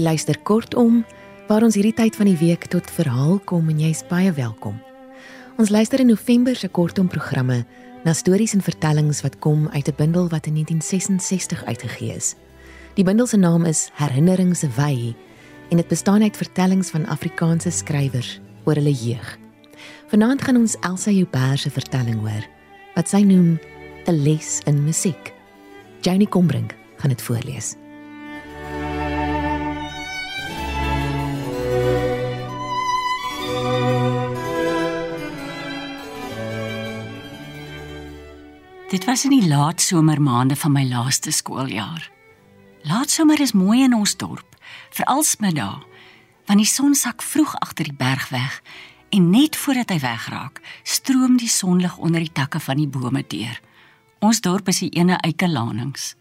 Jy luister kortom waar ons hierdie tyd van die week tot verhaal kom en jy's baie welkom. Ons luister in November se kortom programme na stories en vertellings wat kom uit 'n bundel wat in 1966 uitgegee is. Die bundel se naam is Herinnerings Wy en dit bestaan uit vertellings van Afrikaanse skrywers oor hulle jeug. Vanaand gaan ons Elsa Joubert se vertelling hoor wat sy noem 'n les in musiek. Janie Combrink gaan dit voorlees. Dit was in die laat somermaande van my laaste skooljaar. Laatsomer is mooi in ons dorp, veral smiddag, want die son sak vroeg agter die berg weg en net voordat hy wegraak, stroom die sonlig onder die takke van die bome deur. Ons dorp is die ene eikelanings.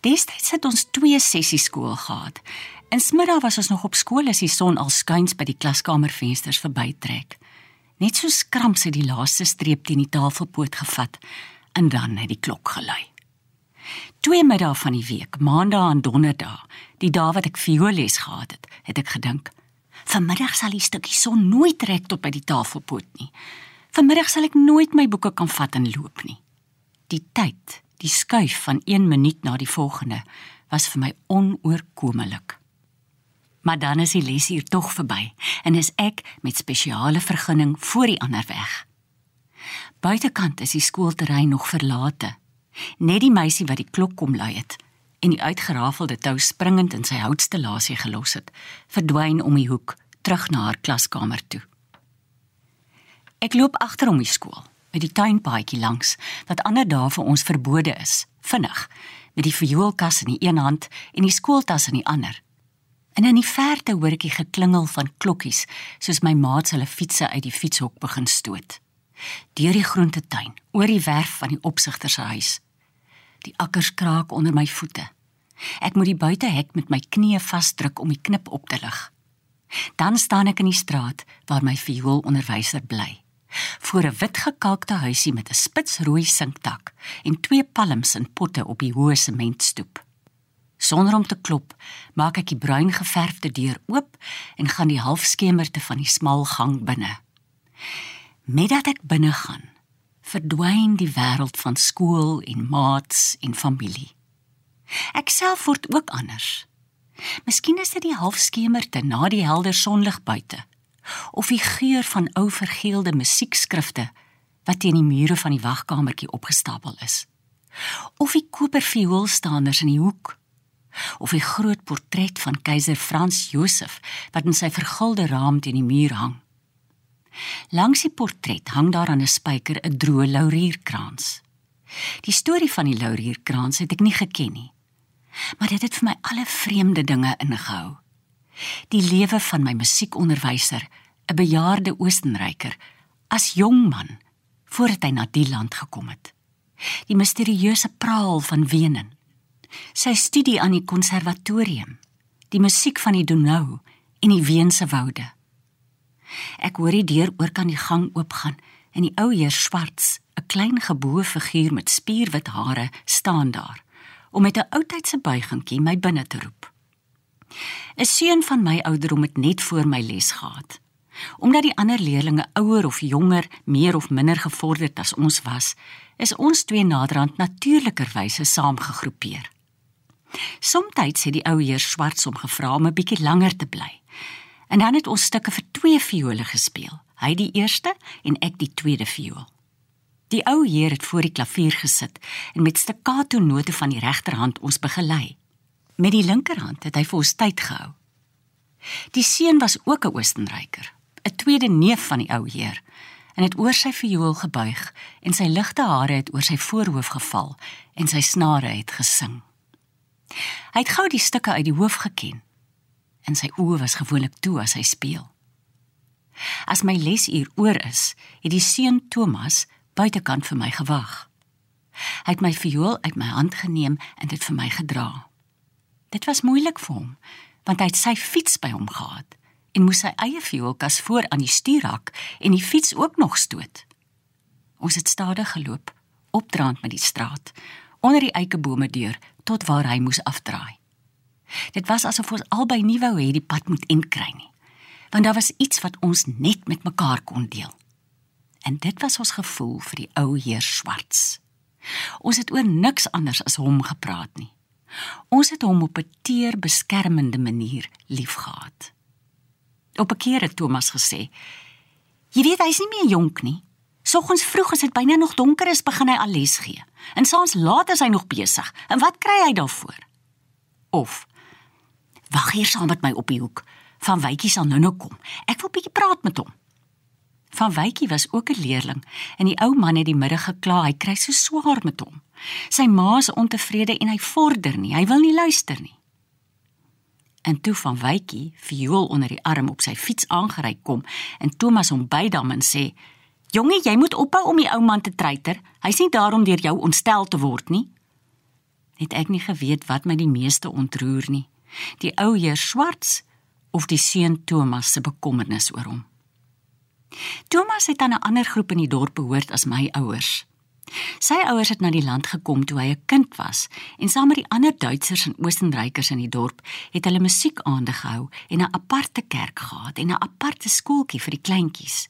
Destyds het ons twee sessies skool gehad. In smiddag was ons nog op skool as die son al skuins by die klaskamervensters verbytrek. Net so skramp sy die laaste streep teen die tafelpoot gevat en dan het die klok gelui. Twee middae van die week, maandag en donderdag, die dae wat ek vioolles gehad het, het ek gedink, vanmiddag sal die stukkie son nooit reg tot by die tafelpoot nie. Vanmiddag sal ek nooit my boeke kan vat en loop nie. Die tyd, die skuif van 1 minuut na die volgende, was vir my onoorkomelik. Maar dan is die lesuur tog verby en is ek met spesiale vergunning voor die ander weg. Buitekant is die skoolterrein nog verlate. Net die meisie wat die klok kom lui het en die uitgerafelde tou springend in sy houtstellasie gelos het, verdwyn om die hoek terug na haar klaskamer toe. Ek loop agter om die skool, met die tuinpaadjie langs wat ander dae vir ons verbode is, vinnig, met die vioolkas in die een hand en die skooltas in die ander. En in die verte hoor ek die geklingel van klokkies, soos my maats hulle fietsse uit die fietshok begin stoot deur die groentetuin, oor die werf van die opsigter se huis. Die akkers kraak onder my voete. Ek moet die buitehek met my knieë vasdruk om die knip op te lig. Dan staan ek in die straat waar my vioolonderwyser bly. Voor 'n wit gekalkte huisie met 'n spitsrooi sinkdak en twee palms in potte op die hoë sementstoep. Sonder om te klop, maak ek die bruin geverfde deur oop en gaan die halfskemerte van die smal gang binne. Met dat ek binne gaan, verdwyn die wêreld van skool en maats en familie. Ek self word ook anders. Miskien is dit die halfskemerte na die helder sonlig buite of die geur van ou vergeelde musiekskrifte wat teen die mure van die wagkamertjie opgestapel is. Of die kopervioolstaanders in die hoek of die groot portret van keiser Frans Josef wat in sy vergulde raam teen die muur hang. Langs die portret hang daar aan 'n spyker 'n droë laurierkrans. Die storie van die laurierkrans het ek nie geken nie. Maar dit het vir my alle vreemde dinge ingehou. Die lewe van my musiekonderwyser, 'n bejaarde Oostenryker, as jong man voordat hy na die land gekom het. Die misterieuse praal van Wenen. Sy studie aan die konservatorium, die musiek van die Donau en die Weense woude. Ek hoor die deur oor kan die gang oopgaan en die ou heer Swarts, 'n klein geboue figuur met spierwit hare, staan daar om met 'n oudtydse buigingkie my binne te roep. 'n Seun van my ouderdom het net voor my les gehad. Omdat die ander leerdlinge ouer of jonger, meer of minder gevorderd as ons was, is ons twee naderhand natuurlikerwyse saamgegroepeer. Somstyds het die ou heer Swarts hom gevra om 'n bietjie langer te bly. En dan het ons stukke vir twee viole gespeel. Hy die eerste en ek die tweede viool. Die ou heer het voor die klavier gesit en met staccato note van die regterhand ons begelei. Met die linkerhand het hy vir ons tyd gehou. Die seun was ook 'n Oostenryker, 'n tweede neef van die ou heer, en het oor sy viool gebuig en sy ligte hare het oor sy voorhoof geval en sy snare het gesing. Hy het gou die stukke uit die hoof geken en sy oë was gewoonlik toe as hy speel. As my lesuur oor is, het die seun Thomas buitekant vir my gewag. Hy het my viool uit my hand geneem en dit vir my gedra. Dit was moeilik vir hom, want hy het sy fiets by hom gehad en moes sy eie vioolkas voor aan die stuurhak en die fiets ook nog stoot. Ons het stadig geloop, opdraand met die straat, onder die eikebome deur tot waar hy moes afdraai. Dit was asof ons albei nie wou hê die pad moet inkry nie. Want daar was iets wat ons net met mekaar kon deel. En dit was ons gevoel vir die ou heer Swarts. Ons het oor niks anders as hom gepraat nie. Ons het hom op 'n teer beskermende manier liefgehad. Op 'n keer het Thomas gesê: "Jy weet hy's nie meer jonk nie. Soggens vroeg as dit byna nog donker is, begin hy al les gee. En saans laat is hy nog besig. En wat kry hy daarvoor?" Of: "Wag hier saam met my op die hoek. Van Wytjie sal nou-nou kom. Ek wil bietjie praat met hom." Van Wytjie was ook 'n leerling en die ou man het die middag gekla hy kry so swaar met hom. Sy ma is ontevrede en hy vorder nie, hy wil nie luister nie. En toe van Wytjie viool onder die arm op sy fiets aangery kom en Thomas hom bydam en sê: "Jongie, jy moet ophou om die ou man te treiter. Hy's nie daar om deur jou ontstel te word nie." Het ek nie geweet wat my die meeste ontroer nie. Die ou heer Swarts of die seun Thomas se bekommernis oor hom. Thomas het aan 'n ander groep in die dorp behoort as my ouers. Sy ouers het na die land gekom toe hy 'n kind was en saam met die ander Duitsers en Oostenrykers in die dorp het hulle musiekaande gehou en 'n aparte kerk gehad en 'n aparte skooltjie vir die kleintjies.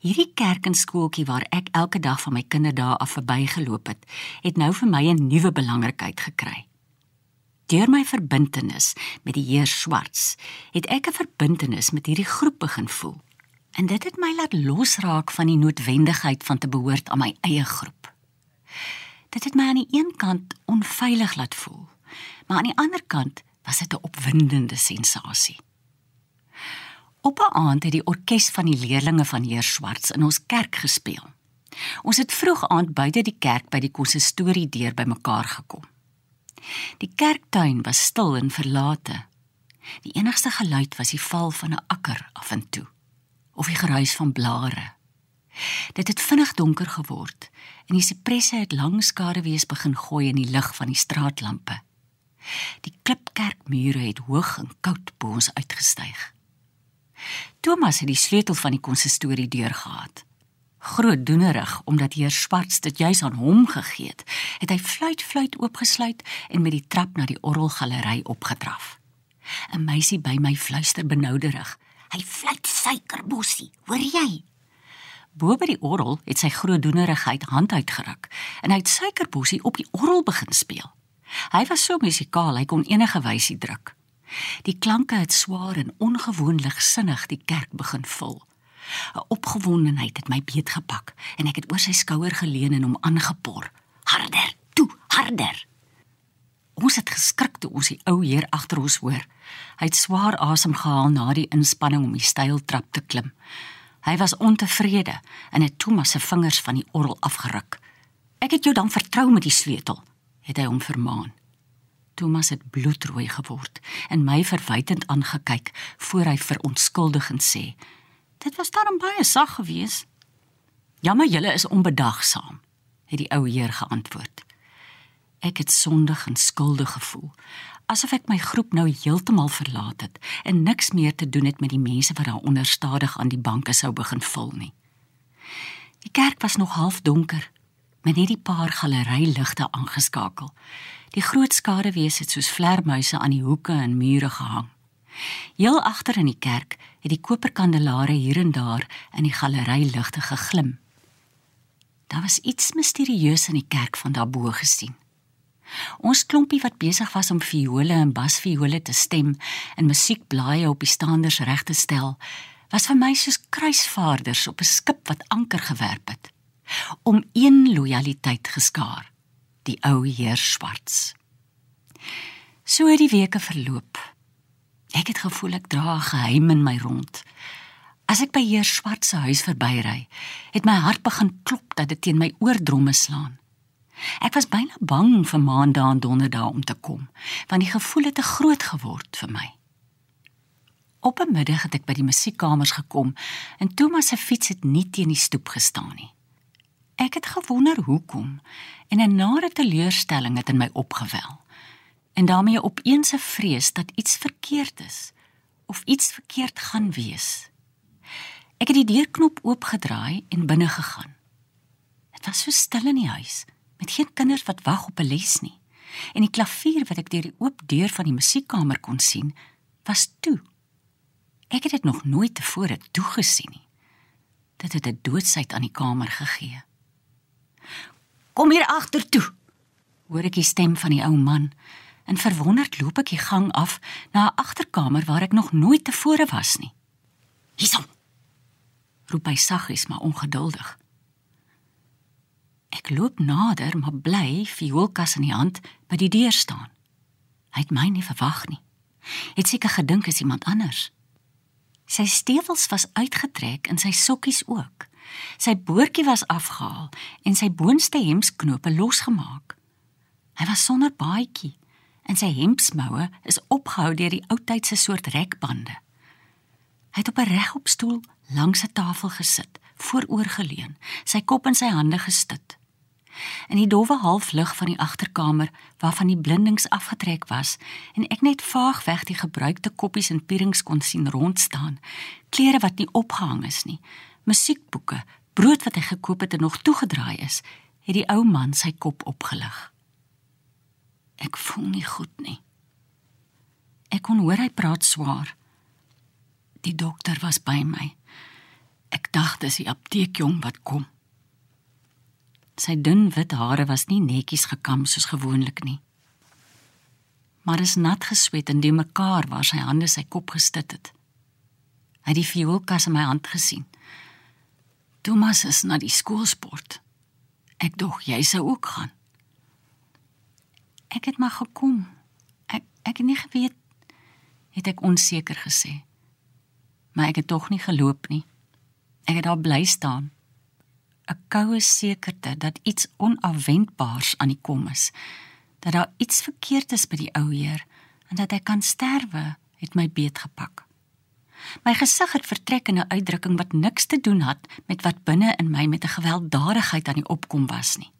Hierdie kerk en skooltjie waar ek elke dag van my kinderdae af verbygeloop het, het nou vir my 'n nuwe belangrikheid gekry. Deur my verbintenis met die Heer Swarts, het ek 'n verbintenis met hierdie groep begin voel. En dit het my laat losraak van die noodwendigheid van te behoort aan my eie groep. Dit het my aan die een kant onveilig laat voel, maar aan die ander kant was dit 'n opwindende sensasie. Op 'n aand het die orkes van die leerlinge van Heer Swarts in ons kerk gespeel. Ons het vroeg aand buite die kerk by die konsistorie deur bymekaar gekom. Die kerktuin was stil en verlate. Die enigste geluid was die val van 'n akker af en toe of die geruis van blare. Dit het vinnig donker geword en die sipresse het lang skaduwees begin gooi in die lig van die straatlampe. Die klipkerkmure het hoog en koud bo ons uitgestyg. Thomas het die sleutel van die konsistorie deur Groot doenerig omdat heer Swarts dit juis aan hom gegee het, het hy fluit fluit oopgesluit en met die trap na die orgelgalery opgedraf. 'n Meisie by my fluister benouderig: Hy fluit suikerbossie, hoor jy? Bo by die orgel het sy groot doenerigheid hand uitgeruk en hy het suikerbossie op die orgel begin speel. Hy was so musikaal, hy kon enige wysie druk. Die klanke het swaar en ongewoon ligsinnig die kerk begin vul. 'n Opgewondenheid het my beet gepak en ek het oor sy skouer geleun en hom aangepor. Harder, toe, harder. Ons het geskrik toe ons die ou heer agter ons hoor. Hy het swaar asem gehaal na die inspanning om die steil trap te klim. Hy was ontevrede en het Thomas se vingers van die orgel afgeruk. "Ek het jou dan vertrou met die sleutel," het hy hom vermaan. Thomas het bloedrooi geword en my verwytend aangekyk voor hy verontskuldigend sê: "Dit was dan baie sag geweest." "Jammer, julle is onbedagsaam," het die ou heer geantwoord. Ek het sondig en skuldig gevoel, asof ek my groep nou heeltemal verlaat het en niks meer te doen het met die mense wat daar onder stadig aan die banke sou begin vul nie. Die kerk was nog half donker, met net die paar galeryligte aangeskakel. Die groot skaduwees het soos vlermuise aan die hoeke en mure gehang. Heel agter in die kerk het die koperkandelare hier en daar in die galeryligte geglim. Daar was iets misterieus in die kerk van daarbo gesien. Ons klompie wat besig was om viole en basviole te stem en musiekblaaie op die staanders reg te stel, was vir my soos kruisvaarders op 'n skip wat anker gewerp het om een lojaliteit geskaar, die ou heer Swarts. So het die weke verloop. Ek het gevoel ek dra 'n geheim in my rond. As ek by heer Swart se huis verbyry, het my hart begin klop dat dit teen my oordromme slaan. Ek was byna bang vir maandag en donderdag om te kom, want die gevoel het te groot geword vir my. Op 'n middag het ek by die musiekkamers gekom en Thomas se fiets het nie teen die stoep gestaan nie. Ek het gewonder hoekom en 'n nare teleurstelling het in my opgewel. En daarmee opeens 'n vrees dat iets verkeerd is of iets verkeerd gaan wees. Ek het die deurknop oopgedraai en binne gegaan. Dit was so stil in die huis met geen kinders wat wag op 'n les nie. en die klavier wat ek deur die oop deur van die musiekkamer kon sien, was toe. Ek het dit nog nooit tevore toegesien nie. Dit het 'n doodsheid aan die kamer gegee. Kom hier agter toe. Hoor ek die stem van die ou man en verwonderd loop ek die gang af na 'n agterkamer waar ek nog nooit tevore was nie. Hierson. Roep hy saggies maar ongeduldig. Ek loop nader, maar bly vioolkas in die hand by die deur staan. Hy het my nie verwag nie. Het seker gedink is iemand anders. Sy stewels was uitgetrek en sy sokkies ook. Sy boortjie was afgehaal en sy boonste hemsknope losgemaak. Hy was sonder baadjie en sy hemdsmoue is opgehou deur die ou tydse soort rekbande. Hy het op 'n regop stoel langs 'n tafel gesit, vooroorgeleun, sy kop in sy hande gestit. In die dowwe halflig van die agterkamer waarvan die blindings afgetrek was en ek net vaag weg die gebruikte koppies en pierings kon sien rondstaan, klere wat nie opgehang is nie, musiekboeke, brood wat hy gekoop het en nog toegedraai is, het die ou man sy kop opgelig. Ek voel nie goed nie. Ek kon hoor hy praat swaar. Die dokter was by my. Ek dacht dis die apteekjong wat kom. Sy dun wit hare was nie netjies gekam soos gewoonlik nie. Maar is nat gesweet en die mekaar waar sy hande sy kop gestit het. Hy het die vioolkas in my hand gesien. Thomas is na die skoolsport. Ek dog jy sou ook gaan. Ek het maar gekom. Ek ek het nie geweet het ek onseker gesê maar ek het tog nie geloop nie. Ek het daar bly staan. 'n Koue sekerte dat iets onafwendbaars aan die kom is. Dat daar iets verkeerd is by die ou heer en dat hy kan sterwe, het my beet gepak. My gesig het vertrek in 'n uitdrukking wat niks te doen het met wat binne in my met 'n gewelddadigheid aan die opkom was nie.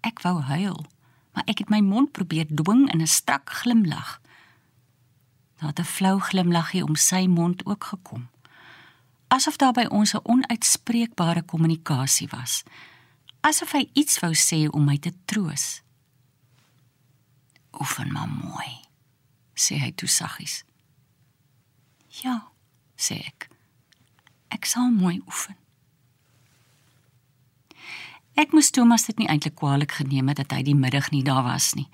Ek wou huil, maar ek het my mond probeer dwing in 'n strak glimlag. Daar het 'n flou glimlaggie om sy mond ook gekom. Asof daar by ons 'n onuitspreekbare kommunikasie was. Asof hy iets wou sê om my te troos. "Oefen maar mooi," sê hy toe saggies. "Ja," sê ek. "Ek sal mooi oefen." Ek moes Thomas dit nie eintlik kwaadlik geneem het dat hy die middag nie daar was nie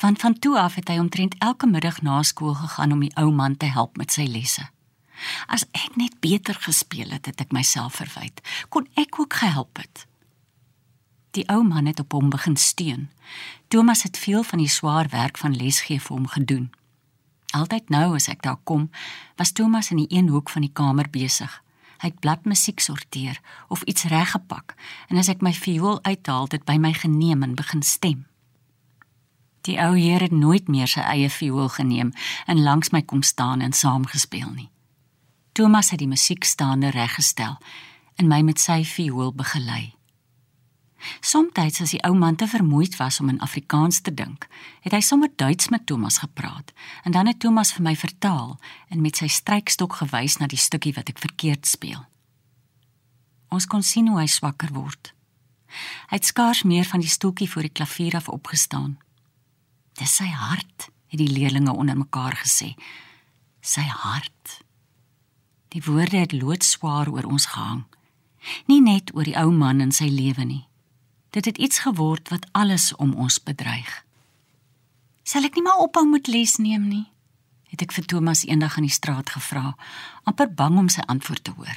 want van toe af het hy omtrent elke middag na skool gegaan om die ou man te help met sy lesse. As ek net beter gespeel het, het ek myself verwyd. Kon ek ook gehelp het? Die ou man het op hom begin steun. Thomas het veel van die swaar werk van lesgee vir hom gedoen. Altyd nou as ek daar kom, was Thomas in die een hoek van die kamer besig. Hy het bladmusiek sorteer of iets reggepak en as ek my viool uithaal, het by my geneem en begin stem. Die ou heer het nooit meer sy eie viool geneem en langs my kom staan en saam gespeel nie. Thomas het die musiek staande reggestel en my met sy viool begelei. Somstyds as die ou man te vermoeid was om in Afrikaans te dink, het hy sommer Duits met Thomas gepraat en dan het Thomas vir my vertaal en met sy strykstok gewys na die stukkie wat ek verkeerd speel. Ons kon sien hoe hy swakker word. Hy het skaars meer van die stoeltjie voor die klavier af opgestaan. Dis sy hart, het die leerlinge onder mekaar gesê. Sy hart. Die woorde het loodswaar oor ons gehang. Nie net oor die ou man en sy lewe nie. Dit het iets geword wat alles om ons bedreig. Sal ek nie maar ophou met les neem nie? het ek vir Thomas eendag in die straat gevra, amper bang om sy antwoord te hoor.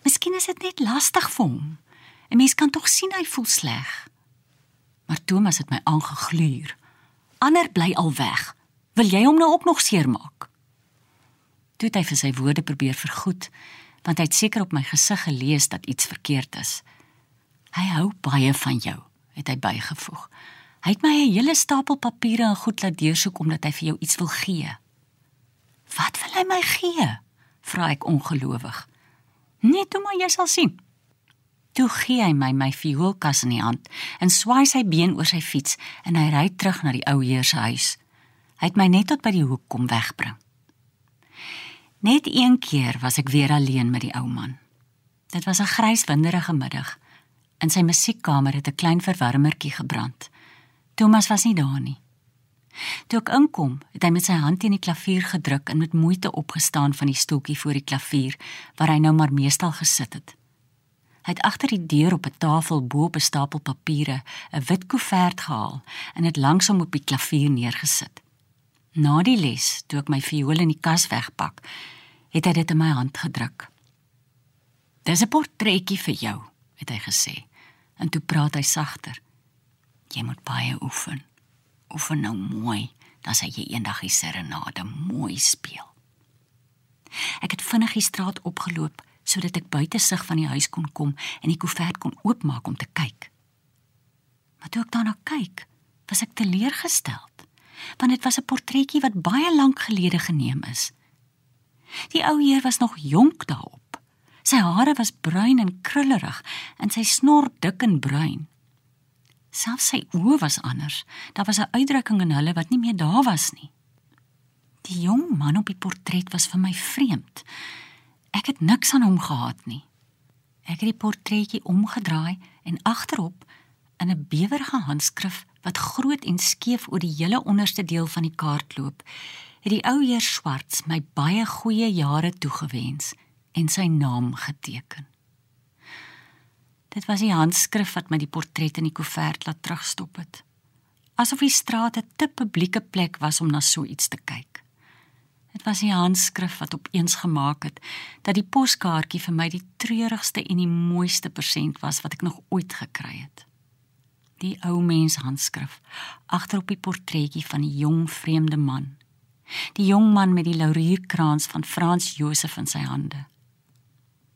Miskien is dit net lastig vir hom. 'n Mens kan tog sien hy voel sleg. Maar Thomas het my aangegluur ander bly al weg. Wil jy hom nou ook nog seermaak? Toe het hy vir sy woorde probeer vergoed, want hy het seker op my gesig gelees dat iets verkeerd is. Hy hou baie van jou, het hy bygevoeg. Hy het my 'n hele stapel papiere en goed laat deursoek omdat hy vir jou iets wil gee. Wat wil hy my gee? vra ek ongelowig. Net toe maar jy sal sien. Toe gee hy my my vioolkas in die hand en swaai sy been oor sy fiets en hy ry terug na die ou heer se huis. Hy het my net tot by die hoek kom wegbring. Net een keer was ek weer alleen met die ou man. Dit was 'n grys winderige middag. In sy musiekkamer het 'n klein verwarmertjie gebrand. Thomas was nie daar nie. Toe ek inkom, het hy met sy hand teen die klavier gedruk en met moeite opgestaan van die stoeltjie voor die klavier waar hy nou maar meestal gesit het. Hy het agter die deur op 'n tafel bo op 'n stapel papiere 'n wit koevert gehaal en dit langsom op die klavier neergesit. Na die les, toe ek my viool in die kas wegpak, het hy dit in my hand gedruk. "Dis 'n portretjie vir jou," het hy gesê. En toe praat hy sagter. "Jy moet baie oefen. Oefen nou mooi, dan sal jy eendag die serenade mooi speel." Ek het vinnig die straat opgeloop sodat ek buite sig van die huis kon kom en die koevert kon oopmaak om te kyk. Maar toe ek daarna kyk, was ek teleurgestel, want dit was 'n portretjie wat baie lank gelede geneem is. Die ou heer was nog jonk daarop. Sy hare was bruin en krullerig en sy snor dik en bruin. Selfs sy oë was anders. Daar was 'n uitdrukking in hulle wat nie meer daar was nie. Die jong man op die portret was vir my vreemd. Ek het niks aan hom gehad nie. Ek het die portretjie omgedraai en agterop in 'n bewerige handskrif wat groot en skeef oor die hele onderste deel van die kaart loop, het die ou heer Swarts my baie goeie jare toegewens en sy naam geteken. Dit was die handskrif wat my die portret in die koevert laat terugstop het. Asof die straat 'n te publieke plek was om na so iets te kyk. Dit was die handskrif wat opeens gemaak het dat die poskaartjie vir my die treurigste en die mooiste persent was wat ek nog ooit gekry het. Die ou mens handskrif agterop die portretjie van die jong vreemde man. Die jong man met die laurierkrans van Frans Josef in sy hande.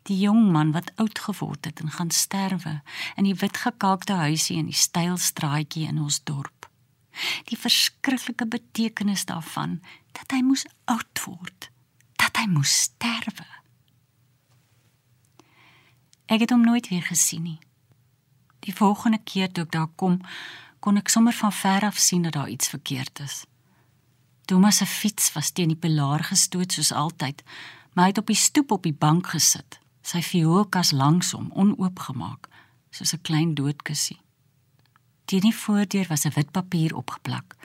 Die jong man wat oud geword het en gaan sterwe in die wit gekaakte huisie in die styl straatjie in ons dorp die verskriklike betekenis daarvan dat hy moes oud word, dat hy moes sterwe. Ek het hom nooit weer gesien nie. Die volgende keer toe ek daar kom, kon ek sommer van ver af sien dat daar iets verkeerd is. Thomas se fiets was teen die pilaar gestoot soos altyd, maar hy het op die stoep op die bank gesit, sy vioolkas langs hom onoopgemaak, soos 'n klein doodkussie. Teen die voordeur was 'n wit papier opgeplak.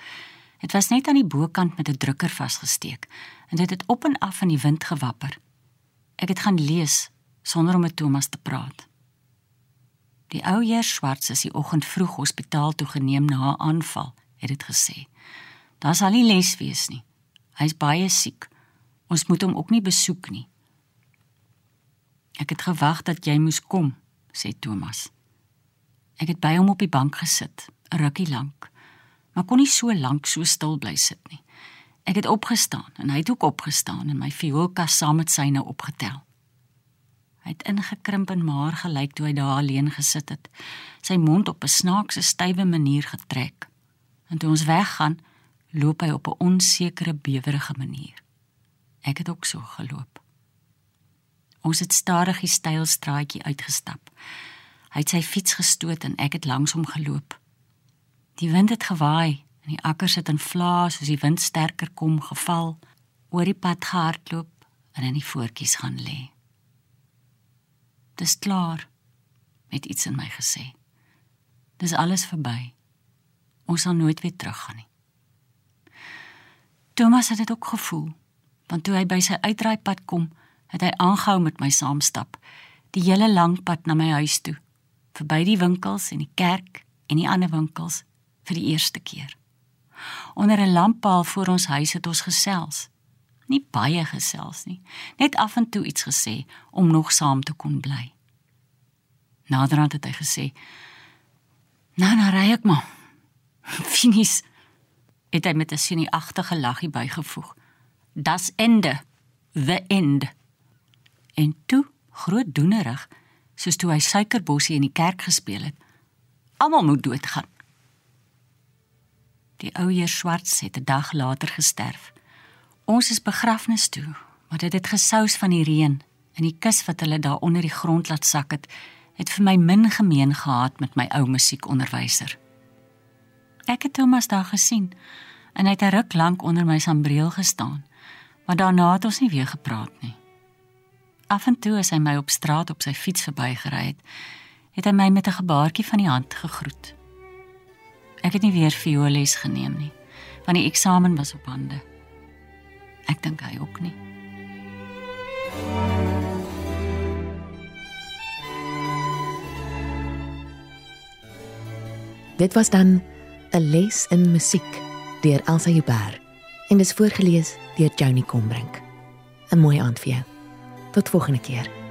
Dit was net aan die bokant met 'n drukker vasgesteek en dit het op en af in die wind gewapper. Ek het gaan lees sonder om met Thomas te praat. Die ou heer Swarts is die oggend vroeg hospitaal toe geneem na 'n aanval, het dit gesê. Daar sal nie les wees nie. Hy's baie siek. Ons moet hom ook nie besoek nie. Ek het gewag dat jy moes kom, sê Thomas. Ek het by hom op die bank gesit, 'n rukkie lank, maar kon nie so lank so stil bly sit nie. Ek het opgestaan en hy het ook opgestaan en my vioolkas saam met syne opgetel. Hy het ingekrimp en maar gelyk toe hy daar alleen gesit het, sy mond op 'n snaakse stywe manier getrek. En toe ons weggaan, loop hy op 'n onsekere bewerige manier. Ek het ook so geloop. Ons het stadig die steil straatjie uitgestap. Hy het sy fiets gestoot en ek het langs hom geloop. Die wind het gewaai en die akkers het in vlae soos die wind sterker kom geval, oor die pad gehardloop en in die voetjies gaan lê. Dis klaar, het iets in my gesê. Dis alles verby. Ons sal nooit weer teruggaan nie. Thomas het dit ook gevoel, want toe hy by sy uitdraaipad kom, het hy aangehou met my saamstap, die hele lang pad na my huis toe verby die winkels en die kerk en die ander winkels vir die eerste keer. Onder 'n lamppaal voor ons huis het ons gesels. Nie baie gesels nie, net af en toe iets gesê om nog saam te kon bly. Naderhand het hy gesê: "Nou, nou ry ek maar." Finis het hy met 'n sinieagtige laggie bygevoeg. "Das ende. The end." En toe, groot doenerig, soos toe hy suikerbossie in die kerk gespeel het. Almal moet doodgaan. Die ou heer Swarts het 'n dag later gesterf. Ons is begrafnis toe, maar dit het gesous van die reën en die kus wat hulle daar onder die grond laat sak het, het vir my min gemeen gehad met my ou musiekonderwyser. Ek het Thomas daar gesien en hy het 'n ruk lank onder my sambreel gestaan, maar daarna het ons nie weer gepraat nie. Af en toe as hy my op straat op sy fiets verbygery het, het hy my met 'n gebaartjie van die hand gegroet. Ek het nie weer vioolles geneem nie, want die eksamen was op hande. Ek dink hy ook nie. Dit was dan 'n les in musiek deur Elsa Huber en dis voorgeles deur Joni Combrink. 'n Mooi aand vir jou. Tot volgende keer.